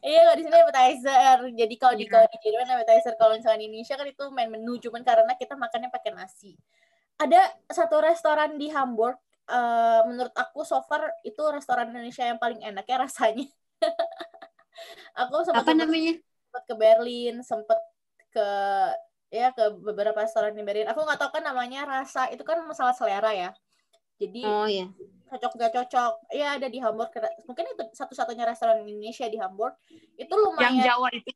Iya, kalau di sini appetizer. Jadi kalau yeah. di iya. kalau di Jerman appetizer, kalau misalnya di Indonesia kan itu main menu cuman karena kita makannya pakai nasi. Ada satu restoran di Hamburg uh, menurut aku so far itu restoran Indonesia yang paling enak ya rasanya. aku apa namanya? Sempat ke Berlin sempet ke ya ke beberapa restoran di Berlin. Aku nggak tahu kan namanya rasa itu kan masalah selera ya. Jadi oh, iya. cocok gak cocok. Ya ada di Hamburg. Mungkin itu satu-satunya restoran Indonesia di Hamburg. Itu lumayan yang Jawa itu?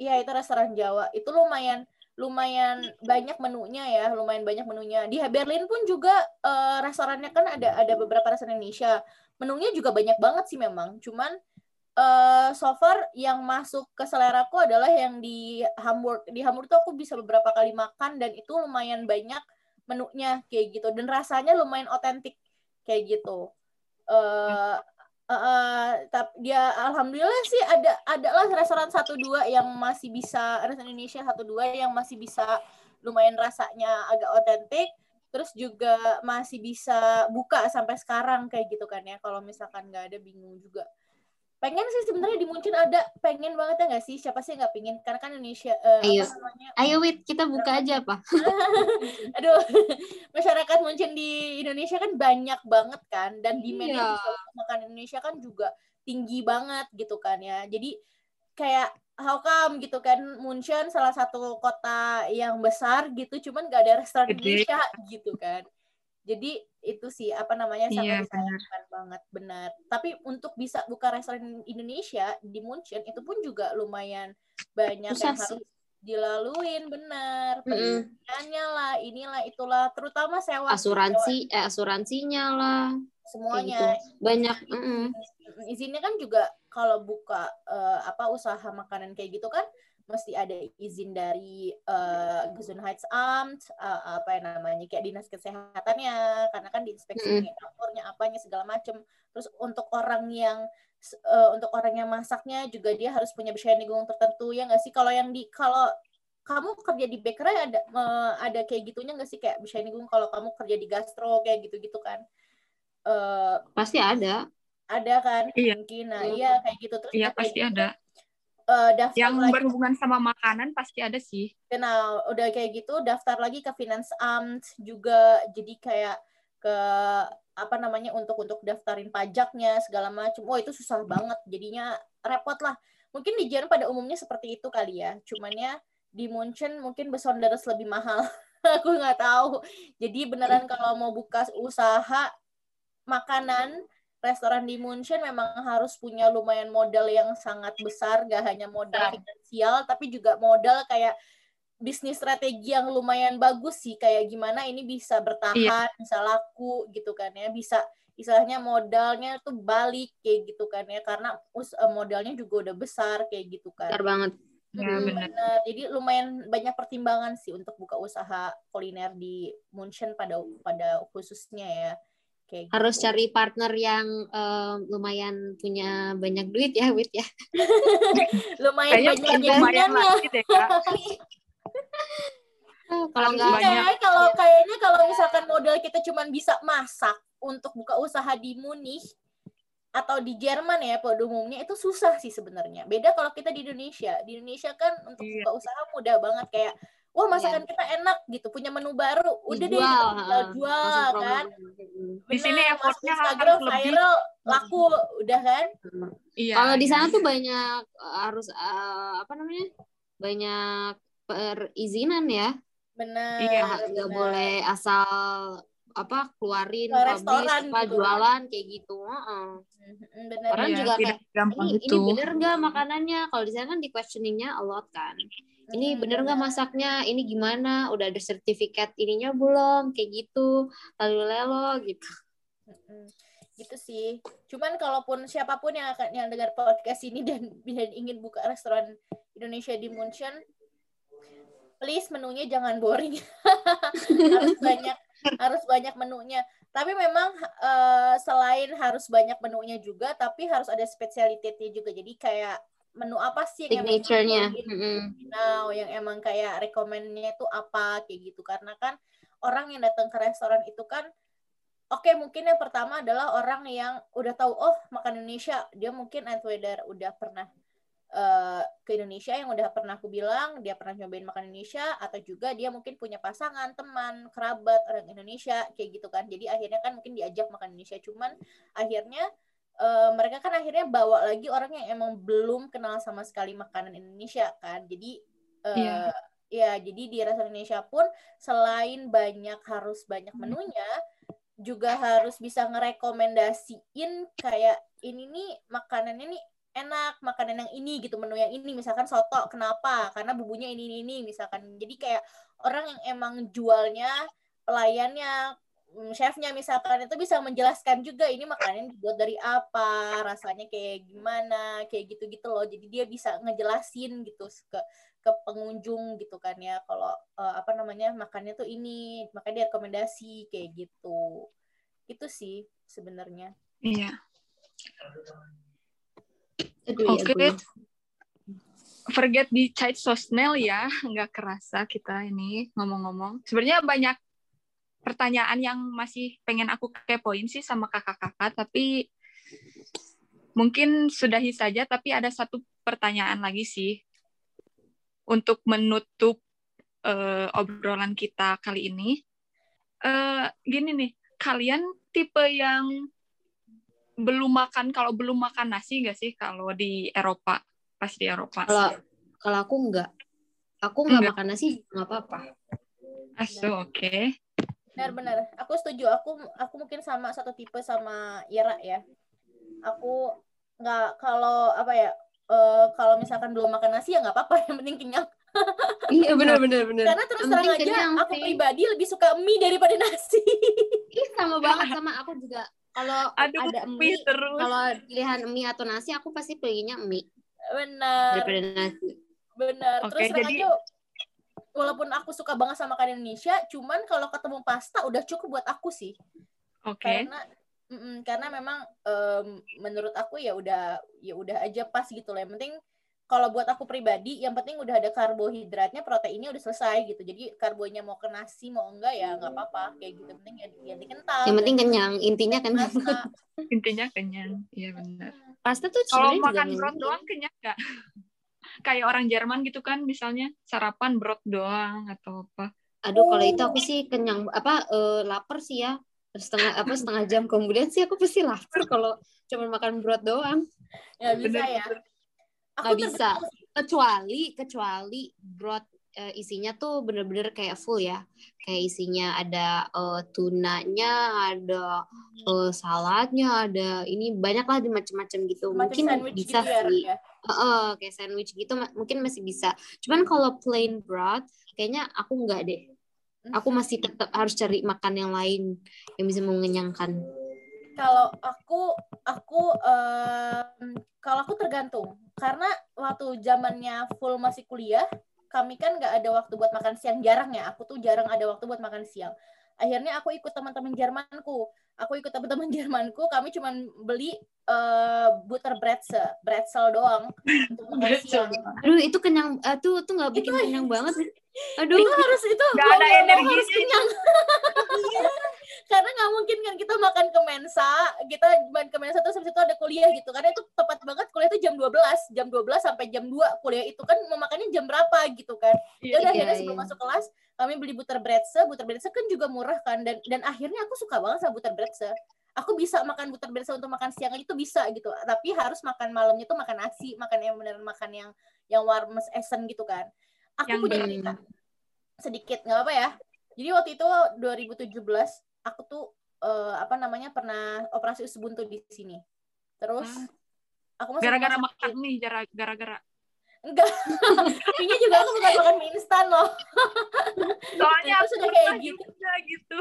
Iya itu restoran Jawa. Itu lumayan lumayan banyak menunya ya lumayan banyak menunya. Di Berlin pun juga uh, restorannya kan ada ada beberapa restoran Indonesia. Menunya juga banyak banget sih memang. Cuman uh, so far yang masuk ke selera aku adalah yang di Hamburg. Di Hamburg tuh aku bisa beberapa kali makan dan itu lumayan banyak menunya kayak gitu dan rasanya lumayan otentik kayak gitu. Uh, uh, uh, tapi dia alhamdulillah sih ada adalah restoran satu dua yang masih bisa restoran Indonesia satu dua yang masih bisa lumayan rasanya agak otentik terus juga masih bisa buka sampai sekarang kayak gitu kan ya kalau misalkan nggak ada bingung juga pengen sih sebenarnya di Munchen ada. Pengen banget ya nggak sih? Siapa sih nggak pengen karena kan Indonesia uh, ayo. apa namanya? Ayo wit kita buka aja apa? Aduh masyarakat Munchen di Indonesia kan banyak banget kan. Dan demandnya iya. makan Indonesia kan juga tinggi banget gitu kan ya. Jadi kayak how come gitu kan? Munchen salah satu kota yang besar gitu cuman gak ada restoran Indonesia gitu kan. Jadi itu sih apa namanya sangat iya, disayangkan banget benar tapi untuk bisa buka restoran Indonesia di Munchen itu pun juga lumayan banyak Susah yang harus dilaluin benar perizinannya mm. lah inilah itulah terutama sewa asuransi sewa. eh asuransinya lah semuanya gitu. banyak mm -mm. izinnya kan juga kalau buka uh, apa usaha makanan kayak gitu kan mesti ada izin dari uh, Gesundheitsamt uh, apa yang namanya kayak dinas kesehatannya. Karena kan diinspeksi mm. dapurnya apanya segala macam terus untuk orang yang uh, untuk orang yang masaknya juga dia harus punya Bescheinigung tertentu ya nggak sih? Kalau yang di kalau kamu kerja di bakery ada uh, ada kayak gitunya nggak sih? Kayak Bescheinigung kalau kamu kerja di gastro kayak gitu-gitu kan? Uh, pasti ada. ada kan? Iya. mungkin. Nah iya. kayak gitu. Terus iya pasti gitu, ada uh, daftar yang lagi. berhubungan sama makanan pasti ada sih. Nah udah kayak gitu daftar lagi ke Finansamt juga. Jadi kayak ke apa namanya untuk untuk daftarin pajaknya segala macam oh itu susah banget. Jadinya repot lah. Mungkin di Jerman pada umumnya seperti itu kali ya. Cuman ya di Munchen mungkin Besonderes lebih mahal. Aku nggak tahu. Jadi beneran kalau mau buka usaha makanan restoran di Munchen memang harus punya lumayan modal yang sangat besar, gak hanya modal finansial, tapi juga modal kayak bisnis strategi yang lumayan bagus sih, kayak gimana ini bisa bertahan, iya. bisa laku gitu kan ya, bisa istilahnya modalnya tuh balik kayak gitu kan ya, karena us eh, modalnya juga udah besar kayak gitu kan. Besar banget. Ya, hmm, benar. benar. Jadi lumayan banyak pertimbangan sih untuk buka usaha kuliner di Munchen pada pada khususnya ya. Harus gitu. cari partner yang uh, lumayan punya banyak duit ya, Wit ya. lumayan Kayaknya banyak lumayan ya. deh, kalau nggak banyak kalau kayaknya kalau misalkan modal kita cuma bisa masak untuk buka usaha di Munich atau di Jerman ya pada umumnya itu susah sih sebenarnya. Beda kalau kita di Indonesia. Di Indonesia kan untuk iya. buka usaha mudah banget kayak wah masakan yeah. kita enak gitu punya menu baru. Udah Dijual, deh kita jual kan? di sini effortnya Instagram harus viral lebih. laku udah kan? Iya kalau di sana tuh banyak harus uh, apa namanya? Banyak perizinan ya. Benar iya nggak boleh asal apa keluarin publish apa gitu. jualan kayak gitu uh-uh. bener, orang iya, juga kayak ini, ini bener nggak makanannya? Kalau di sana kan di questioningnya a lot kan ini bener nggak masaknya? Ini gimana? Udah ada sertifikat ininya belum? Kayak gitu. Lalu lelo gitu. Gitu sih. Cuman kalaupun siapa pun yang akan yang dengar podcast ini dan dan ingin buka restoran Indonesia di Munchen please menunya jangan boring. Harus banyak harus banyak menunya. Tapi memang uh, selain harus banyak menunya juga tapi harus ada spesialitasnya juga. Jadi kayak menu apa sih yang signature-nya. mm-hmm. now yang emang kayak rekomennya itu apa kayak gitu. Karena kan orang yang datang ke restoran itu kan oke okay, mungkin yang pertama adalah orang yang udah tahu oh makan Indonesia. Dia mungkin weather udah pernah uh, ke Indonesia yang udah pernah aku bilang dia pernah nyobain makan Indonesia atau juga dia mungkin punya pasangan teman kerabat orang Indonesia kayak gitu kan. Jadi akhirnya kan mungkin diajak makan Indonesia. Cuman akhirnya uh, mereka kan akhirnya bawa lagi orang yang emang belum kenal sama sekali makanan Indonesia kan jadi uh, eh, yeah. ya jadi di restoran Indonesia pun selain banyak harus banyak hmm. menunya juga harus bisa ngerekomendasiin kayak ini nih makanannya nih enak makanan yang ini gitu menu yang ini misalkan soto kenapa karena bumbunya ini ini, ini misalkan jadi kayak orang yang emang jualnya pelayannya chefnya misalkan itu bisa menjelaskan juga ini makanan dibuat dari apa rasanya kayak gimana kayak gitu-gitu loh. Jadi dia bisa ngejelasin gitu ke ke pengunjung gitu kan ya kalau uh, apa namanya makannya tuh ini makanya dia rekomendasi kayak gitu. Itu sih sebenarnya. Iya. Oke. okay. forget di chat sosnel ya. Nggak kerasa kita ini ngomong-ngomong. Sebenarnya banyak pertanyaan yang masih pengen aku kepoin sih sama kakak-kakak, tapi mungkin sudahi saja. Tapi ada satu pertanyaan lagi sih untuk menutup uh, obrolan kita kali ini. Uh, gini nih, kalian tipe yang belum makan kalau belum makan nasi nggak sih kalau di Eropa? pas di Eropa? Kalau kalau aku enggak. Aku enggak, makan nasi enggak apa-apa. Asu, oke. Okay. Benar-benar. Aku setuju. Aku aku mungkin sama satu tipe sama Ira ya. Aku nggak kalau apa ya uh, kalau misalkan belum makan nasi ya nggak apa-apa. Yang penting kenyang. Iya benar benar benar. Karena terus terang aja kenyang, aku sih. pribadi lebih suka mie daripada nasi. Ih, sama banget sama aku juga. Kalau ada mie terus. kalau pilihan mie atau nasi aku pasti pilihnya mie benar. daripada nasi. Benar. Okay, terus terang jadi... aja walaupun aku suka banget sama makanan Indonesia cuman kalau ketemu pasta udah cukup buat aku sih. Oke. Okay. karena mm -mm, karena memang um, menurut aku ya udah ya udah aja pas gitu loh. Yang penting kalau buat aku pribadi yang penting udah ada karbohidratnya proteinnya udah selesai gitu. Jadi karbonya mau ke nasi mau enggak ya nggak apa-apa. Kayak gitu penting ya ganti kental yang penting kenyang intinya kenyang. intinya kenyang iya benar. Pasta tuh kalau makan brot doang kenyang nggak kayak orang Jerman gitu kan misalnya sarapan brot doang atau apa. Aduh kalau itu aku sih kenyang apa uh, lapar sih ya. Setengah apa setengah jam kemudian sih aku pasti lapar kalau cuma makan brot doang. Ya bisa bener, ya. aku nggak bisa. kecuali kecuali broad uh, isinya tuh bener-bener kayak full ya. Kayak isinya ada uh, tunanya ada uh, saladnya ada ini banyak lah macam-macam gitu. Macam mungkin bisa gitu ya, sih. ya? Uh, kayak sandwich gitu mungkin masih bisa. Cuman kalau plain broad kayaknya aku nggak deh. Aku hmm. masih tetap harus cari makan yang lain yang bisa mengenyangkan. Kalau aku aku um, kalau aku tergantung. Karena waktu zamannya full masih kuliah kami kan nggak ada waktu buat makan siang. Jarang ya aku tuh jarang ada waktu buat makan siang akhirnya aku ikut teman-teman Jermanku. Aku ikut teman-teman Jermanku kami cuma beli uh, butter bretzel bretzel doang untuk makan siang. aduh itu kenyang uh, tuh tuh nggak bikin itu, kenyang banget. Aduh. Itu harus itu nggak ada energi harus kenyang. Iya karena nggak mungkin kan kita makan ke Mensa kita main ke Mensa terus habis itu ada kuliah gitu karena itu tepat banget kuliah itu jam 12 jam 12 sampai jam 2 kuliah itu kan mau makannya jam berapa gitu kan. Ya udah iya, akhirnya iya. sebelum masuk kelas kami beli butter bretzel butter bretzel kan juga murah kan dan dan akhirnya aku suka banget sama butter bretzel aku bisa makan butter bretzel untuk makan siang itu bisa gitu tapi harus makan malamnya tuh makan nasi makan yang benar makan yang yang warm esen gitu kan. Aku yang punya cerita sedikit nggak apa ya. Jadi waktu itu 2017 aku tuh uh, apa namanya pernah operasi usus buntu di sini. Terus hmm. aku masih gara-gara makan nih, gara-gara enggak. Ini juga aku bukan makan mie instan loh. Soalnya aku sudah kayak gitu. gitu.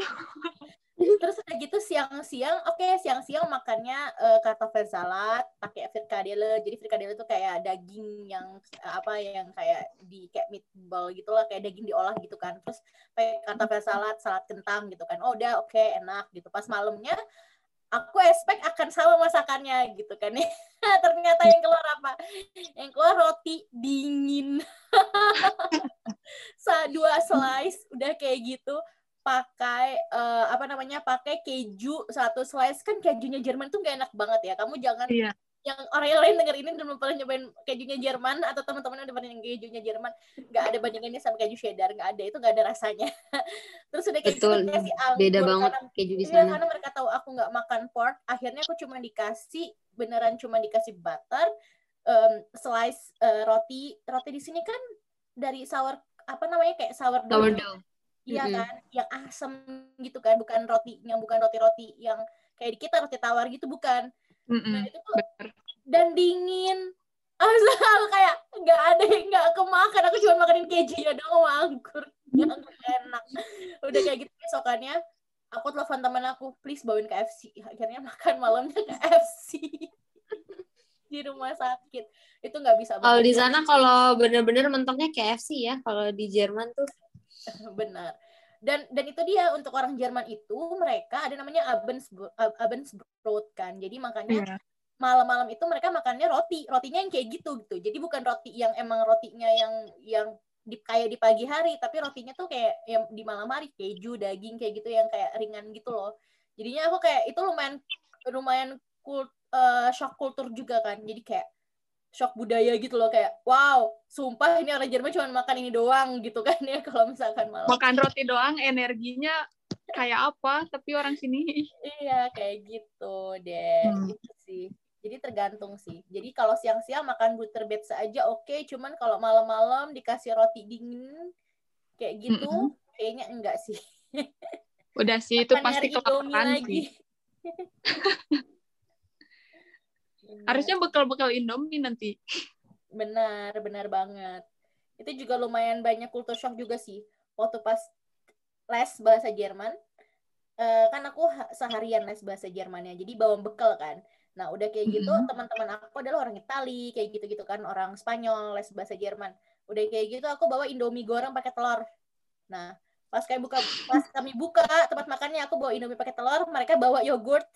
Terus udah gitu siang-siang, oke okay, siang-siang makannya uh, kartofel salad pakai frikadelle. Jadi frikadelle itu kayak daging yang apa yang kayak di kayak meatball gitulah, kayak daging diolah gitu kan. Terus pakai kartofel salad, salad kentang gitu kan. Oh udah oke okay, enak gitu. Pas malamnya aku expect akan sama masakannya gitu kan ya. Ternyata yang keluar apa? Yang keluar roti dingin. Dua slice udah kayak gitu pakai uh, apa namanya pakai keju satu slice. Kan kejunya Jerman tuh gak enak banget ya. Kamu jangan iya. yang orang yang lain denger ini dan belum pernah nyobain kejunya Jerman atau teman-teman yang udah pernah kejunya Jerman nggak ada bandingannya sama keju cheddar nggak ada. Itu nggak ada rasanya. Terus udah keju Betul. dikasih anggur beda banget karena, keju di iya, sana. karena mereka tahu aku nggak makan pork. Akhirnya aku cuma dikasih beneran cuma dikasih butter um, slice uh, roti. Roti di sini kan dari sour apa namanya kayak sourdough, sourdough Iya mm -hmm. kan, yang asem gitu kan, bukan roti yang bukan roti-roti yang kayak di kita roti tawar gitu bukan. Mm -hmm. Nah itu tuh Bener. dan dingin. Asal kayak nggak ada yang nggak kemakan, aku cuma makanin kejunya doang anggur yang enak. Udah kayak gitu besokannya aku telepon teman aku, please bawain KFC. Akhirnya makan malamnya KFC di rumah sakit. Itu nggak bisa. Kalau di sana kalau bener-bener mentoknya KFC ya, kalau di Jerman tuh benar. Dan dan itu dia untuk orang Jerman itu mereka ada namanya Abends Abendbrot kan. Jadi makanya yeah. malam-malam itu mereka makannya roti. Rotinya yang kayak gitu gitu. Jadi bukan roti yang emang rotinya yang yang di kayak di pagi hari tapi rotinya tuh kayak yang di malam hari. Keju daging kayak gitu yang kayak ringan gitu loh. Jadinya aku kayak itu lumayan lumayan kult, uh, shock kultur juga kan. Jadi kayak shock budaya gitu loh kayak wow sumpah ini orang Jerman cuma makan ini doang gitu kan ya kalau misalkan malam makan roti doang energinya kayak apa tapi orang sini iya kayak gitu deh hmm. gitu sih Jadi tergantung sih. Jadi kalau siang-siang makan butterbeat saja oke, okay. cuman kalau malam-malam dikasih roti dingin kayak gitu, mm -hmm. kayaknya enggak sih. Udah sih itu pasti kelaparan sih. Harusnya bekal-bekal Indomie nanti. Benar, benar banget. Itu juga lumayan banyak kultur shock juga sih. Waktu pas les bahasa Jerman, uh, kan aku seharian les bahasa Jermannya, jadi bawa bekal kan. Nah, udah kayak gitu, mm-hmm. teman-teman aku adalah orang Itali, kayak gitu-gitu kan, orang Spanyol, les bahasa Jerman. Udah kayak gitu, aku bawa Indomie goreng pakai telur. Nah, pas kayak buka, pas kami buka tempat makannya, aku bawa Indomie pakai telur, mereka bawa yogurt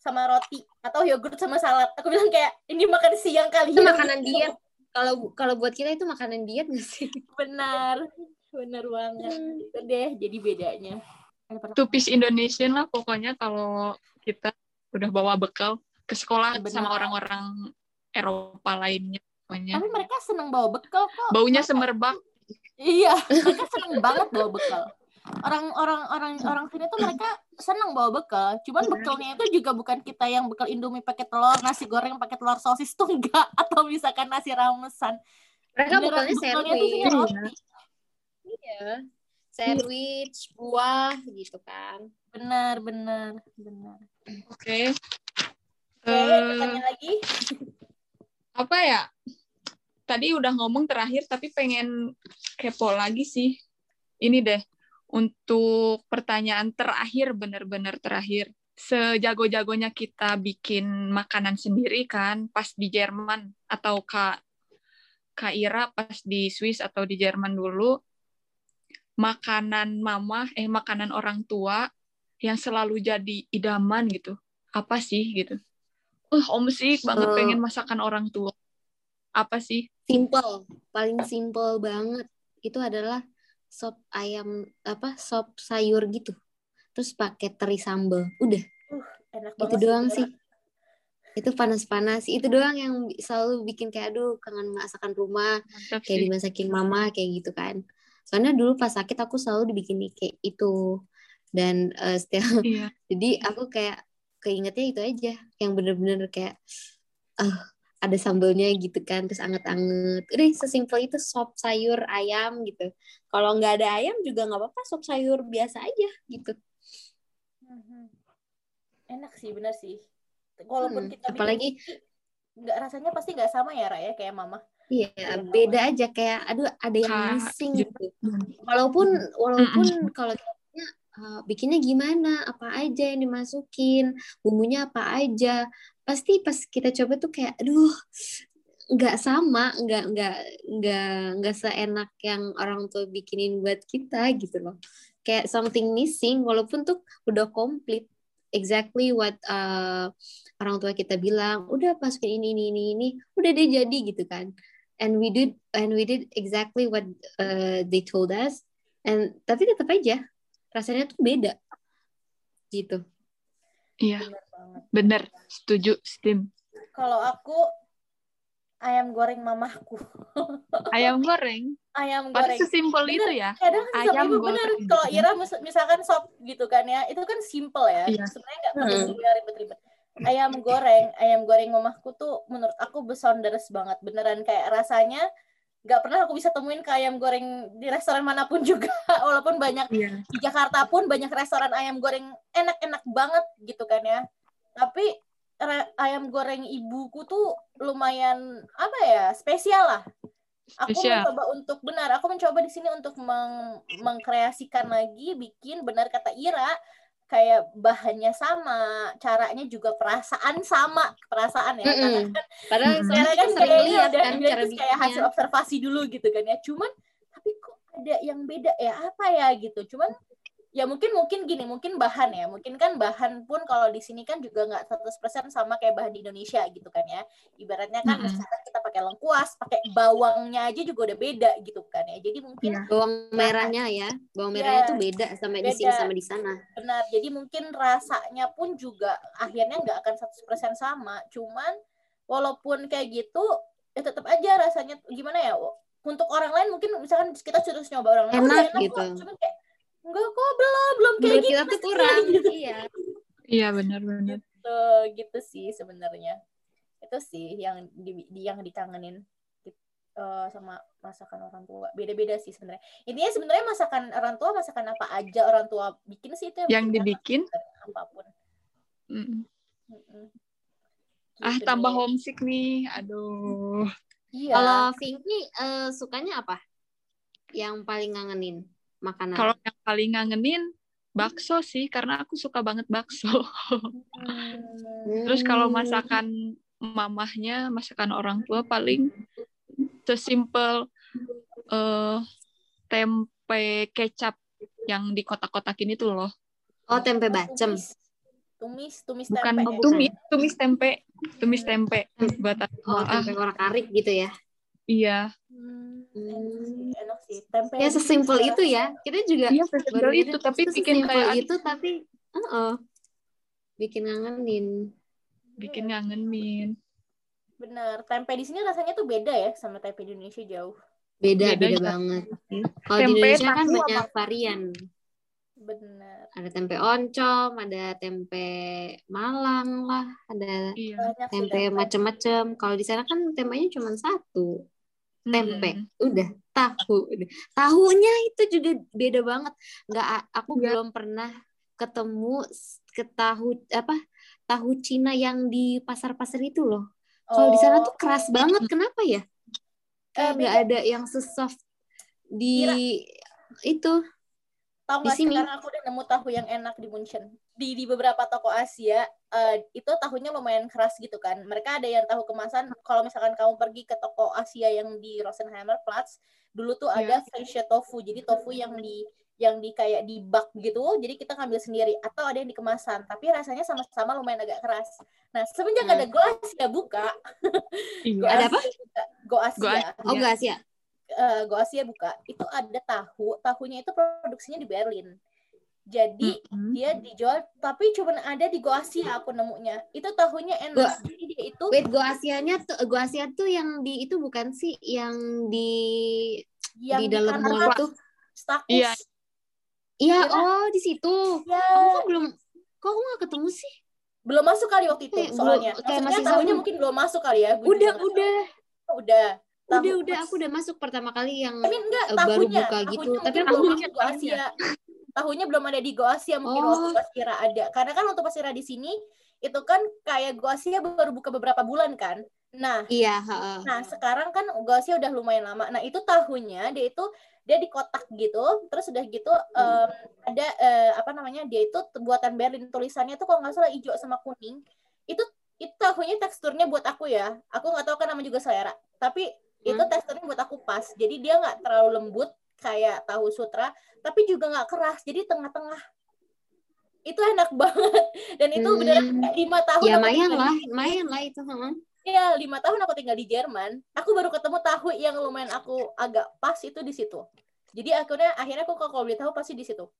sama roti atau yogurt sama salad. Aku bilang kayak ini makan siang kali. Itu makanan gitu. diet. Kalau kalau buat kita itu makanan diet gak sih? Benar, benar banget. Hmm. Itu deh, jadi bedanya. Tupis Indonesian lah pokoknya kalau kita udah bawa bekal ke sekolah Benar. sama orang-orang Eropa lainnya. Pokoknya. Tapi mereka seneng bawa bekal kok. Baunya semerbak. Iya, mereka seneng banget bawa bekal. Orang-orang orang orang sini tuh mereka seneng bawa bekal. Cuman bekalnya itu juga bukan kita yang bekal Indomie pakai telur, nasi goreng pakai telur sosis tuh enggak atau misalkan nasi ramesan. Mereka bekalnya sandwich. Iya. iya. Sandwich, buah gitu kan. Benar, benar, benar. Oke. Okay. Oke, uh, lagi. Apa ya? Tadi udah ngomong terakhir, tapi pengen kepo lagi sih. Ini deh, untuk pertanyaan terakhir, bener-bener terakhir. Sejago-jagonya kita bikin makanan sendiri kan, pas di Jerman, atau Kak, Kak Ira pas di Swiss atau di Jerman dulu, makanan mama, eh makanan orang tua yang selalu jadi idaman gitu. Apa sih gitu? uh homesick banget uh, pengen masakan orang tua apa sih simple paling simple banget itu adalah sop ayam apa sop sayur gitu. Terus pakai teri sambal. Udah. Uh, enak itu doang sih. Itu panas-panas. Itu doang yang selalu bikin kayak aduh kangen masakan rumah Mantap kayak sih. dimasakin mama kayak gitu kan. Soalnya dulu pas sakit aku selalu dibikin kayak itu. Dan uh, setiap iya. jadi aku kayak keingetnya itu aja. Yang bener-bener kayak uh, ada sambelnya gitu kan terus anget-anget. Udah sesimpel itu sop sayur ayam gitu. Kalau nggak ada ayam juga nggak apa-apa sop sayur biasa aja gitu. Mm-hmm. enak sih bener sih. Walaupun hmm, kita apalagi nggak rasanya pasti nggak sama ya Raya kayak mama. Iya, beda aja kayak aduh ada yang missing gitu. Walaupun walaupun kalau uh, bikinnya gimana, apa aja yang dimasukin, bumbunya apa aja. Pasti pas kita coba tuh kayak, aduh, nggak sama, nggak nggak nggak nggak seenak yang orang tua bikinin buat kita gitu loh. Kayak something missing, walaupun tuh udah komplit exactly what uh, orang tua kita bilang. Udah masukin ini ini ini ini, udah deh jadi gitu kan. And we did and we did exactly what uh, they told us. And tapi tetap aja rasanya tuh beda. Gitu. Iya. Bener, setuju Steam kalau aku ayam goreng mamahku ayam goreng? Ayam goreng. sesimpel itu ya? Kadang ayam goreng bener. kalau Ira misalkan sop gitu kan ya itu kan simple ya. Iya. sebenarnya nggak perlu hmm. ribet-ribet. Ayam goreng ayam goreng mamahku tuh menurut aku besonderes banget. Beneran kayak rasanya nggak pernah aku bisa temuin ke ayam goreng di restoran mana pun juga walaupun banyak yeah. di Jakarta pun banyak restoran ayam goreng enak-enak banget gitu kan ya tapi ayam goreng ibuku tuh lumayan apa ya spesial lah aku Spesial. mencoba untuk benar aku mencoba di sini untuk meng mengkreasikan lagi bikin benar kata Ira kayak bahannya sama, caranya juga perasaan sama, perasaan ya. Mm -hmm. Karena kan, Padahal karena kan sering lihat kan cara kayak hasil observasi dulu gitu kan ya. Cuman tapi kok ada yang beda ya apa ya gitu. Cuman ya mungkin mungkin gini mungkin bahan ya. Mungkin kan bahan pun kalau di sini kan juga nggak 100% sama kayak bahan di Indonesia gitu kan ya. Ibaratnya kan mm -hmm. kita pakai lengkuas pakai bawangnya aja juga udah beda gitu kan ya. Jadi mungkin ya, bawang merahnya ya. Bawang ya, merahnya tuh beda sama di sini sama di sana. Benar. Jadi mungkin rasanya pun juga akhirnya nggak akan 100% sama. Cuman walaupun kayak gitu ya tetap aja rasanya gimana ya? Untuk orang lain mungkin misalkan kita suruh nyoba orang lain enak, enak gitu. Cuman kayak enggak kok belum belum kayak gitu tuh kurang. gitu. iya. Iya benar benar. Gitu, gitu sih sebenarnya. Itu sih yang di, yang dikangenin uh, sama masakan orang tua. Beda-beda sih sebenarnya. Intinya sebenarnya masakan orang tua masakan apa aja orang tua bikin sih itu yang, yang dibikin? apa pun. Mm -mm. ah gitu tambah nih. homesick nih. Aduh. Iya. kalau Vinky uh, sukanya apa? Yang paling ngangenin makanan kalau yang paling ngangenin bakso sih karena aku suka banget bakso. Hmm. Terus kalau masakan mamahnya, masakan orang tua paling sesimpel uh, tempe kecap yang di kotak-kotakin itu loh. Oh, tempe bacem. Tumis, tumis bukan, tempe. Bukan tumis, tumis tempe, tumis tempe buat Oh, tempe orak arik gitu ya. Iya. Hmm, enak sih. Tempe. Ya sesimpel itu ya. Kita juga Iya, sesimpel itu tapi bikin kayak itu tapi uh -uh. bikin ngangenin. Bikin ngangenin. Bener. Tempe di sini rasanya tuh beda ya sama tempe di Indonesia jauh. Beda, beda, beda banget. Kalau di Indonesia kan banyak apa? varian. Bener. Ada tempe oncom, ada tempe Malang lah, ada iya. tempe macem-macem. Kalau di sana kan tempenya cuma satu. Tempe, hmm. udah tahu. Tahunya itu juga beda banget. Nggak, aku ya. belum pernah ketemu ke tahu apa tahu Cina yang di pasar-pasar itu loh. Kalau di sana tuh oh. keras banget. Kenapa ya? Nggak uh, ada yang sesoft di Kira. itu. Tahu nggak sekarang aku udah nemu tahu yang enak di Munchen. Di di beberapa toko Asia uh, itu tahunya lumayan keras gitu kan. Mereka ada yang tahu kemasan. Kalau misalkan kamu pergi ke toko Asia yang di Rosenheimer Platz, dulu tuh yeah. ada fresh tofu. Jadi tofu yang di yang di kayak di bak gitu jadi kita ngambil sendiri atau ada yang di kemasan tapi rasanya sama-sama lumayan agak keras nah semenjak hmm. ada Goasia buka iya. ada apa Goasia oh Goasia uh, Goasia buka itu ada tahu tahunya itu produksinya di Berlin jadi mm-hmm. dia dijual tapi cuma ada di Goasia aku nemunya itu tahunya enak Go jadi dia itu wait Goasianya tuh Goasia tuh yang di itu bukan sih yang di yang di dalam mall itu stakus iya Iya, oh di situ. Iya. Aku kok belum, kok aku nggak ketemu sih? Belum masuk kali waktu itu, soalnya. Kayak masih tahunya mungkin belum masuk kali ya. udah, udah. Oh, udah. Tahu udah, udah. Aku udah masuk pertama kali yang tapi enggak, uh, baru buka gitu. Tapi aku belum Asia. Tahunya belum ada di Go Asia mungkin oh. waktu pas kira ada. Karena kan waktu pas kira di sini itu kan kayak Go Asia baru buka beberapa bulan kan. Nah, iya. Uh, nah sekarang kan Go Asia udah lumayan lama. Nah itu tahunya dia itu dia di kotak gitu terus udah gitu um, ada uh, apa namanya dia itu buatan Berlin tulisannya tuh kalau nggak salah hijau sama kuning itu itu tahunya teksturnya buat aku ya aku nggak tahu kan nama juga selera tapi. Itu teksturnya buat aku pas jadi dia nggak terlalu lembut kayak tahu sutra tapi juga nggak keras jadi tengah-tengah itu enak banget dan itu hmm. benar lima tahun ya lumayan lah lumayan lah itu hmm. Iya, lima tahun aku tinggal di Jerman. Aku baru ketemu tahu yang lumayan aku agak pas itu di situ. Jadi akhirnya akhirnya aku kalau beli tahu pasti di situ.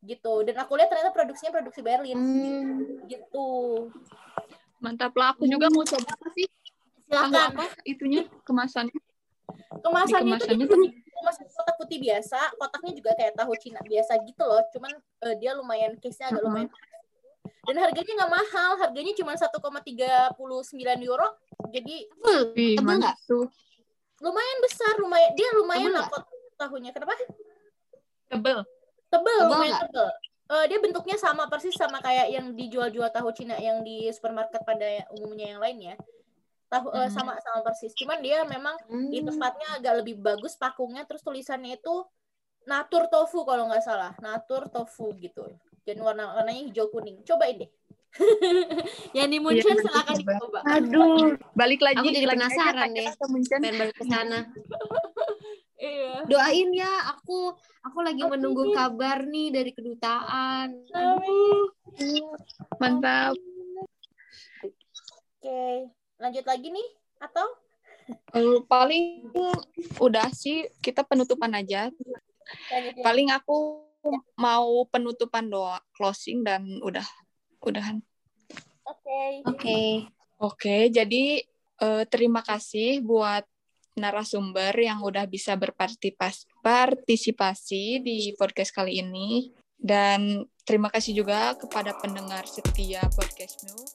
Gitu. Dan aku lihat ternyata produksinya produksi Berlin. Hmm. Gitu. Mantap lah. Aku juga mau coba apa sih? Silakan. apa itunya? Kemasannya? Kemasannya, kemasannya itu kemasan kotak putih biasa, kotaknya juga kayak tahu Cina biasa gitu loh. Cuman uh, dia lumayan case-nya agak lumayan dan harganya nggak mahal. Harganya cuma 1,39 euro. Jadi tebel nggak? tuh? Lumayan besar. Lumayan dia lumayan lah tahunya. Kenapa? Tebel. Tebel lumayan gak? tebel. Uh, dia bentuknya sama persis sama kayak yang dijual-jual tahu Cina yang di supermarket pada umumnya yang lainnya. tahu. Uh, sama sama persis. Cuman dia memang hmm. di tempatnya agak lebih bagus pakungnya terus tulisannya itu natur tofu kalau nggak salah. Natur tofu gitu. Dan warna warnanya hijau kuning. Cobain deh. Yang di Munchen ya, silakan dicoba. Aduh balik lagi. Aku jadi penasaran deh. pengen balik ke sana. Iya. Doain ya, aku aku lagi Amin. menunggu kabar nih dari kedutaan. Amin. Mantap. Oke, lanjut lagi nih atau? Paling udah sih kita penutupan aja. Paling aku mau penutupan doa closing dan udah udahan. Oke. Okay. Oke. Okay. Oke, okay, jadi uh, terima kasih buat narasumber yang udah bisa berpartisipasi di podcast kali ini dan terima kasih juga kepada pendengar setia podcastmu.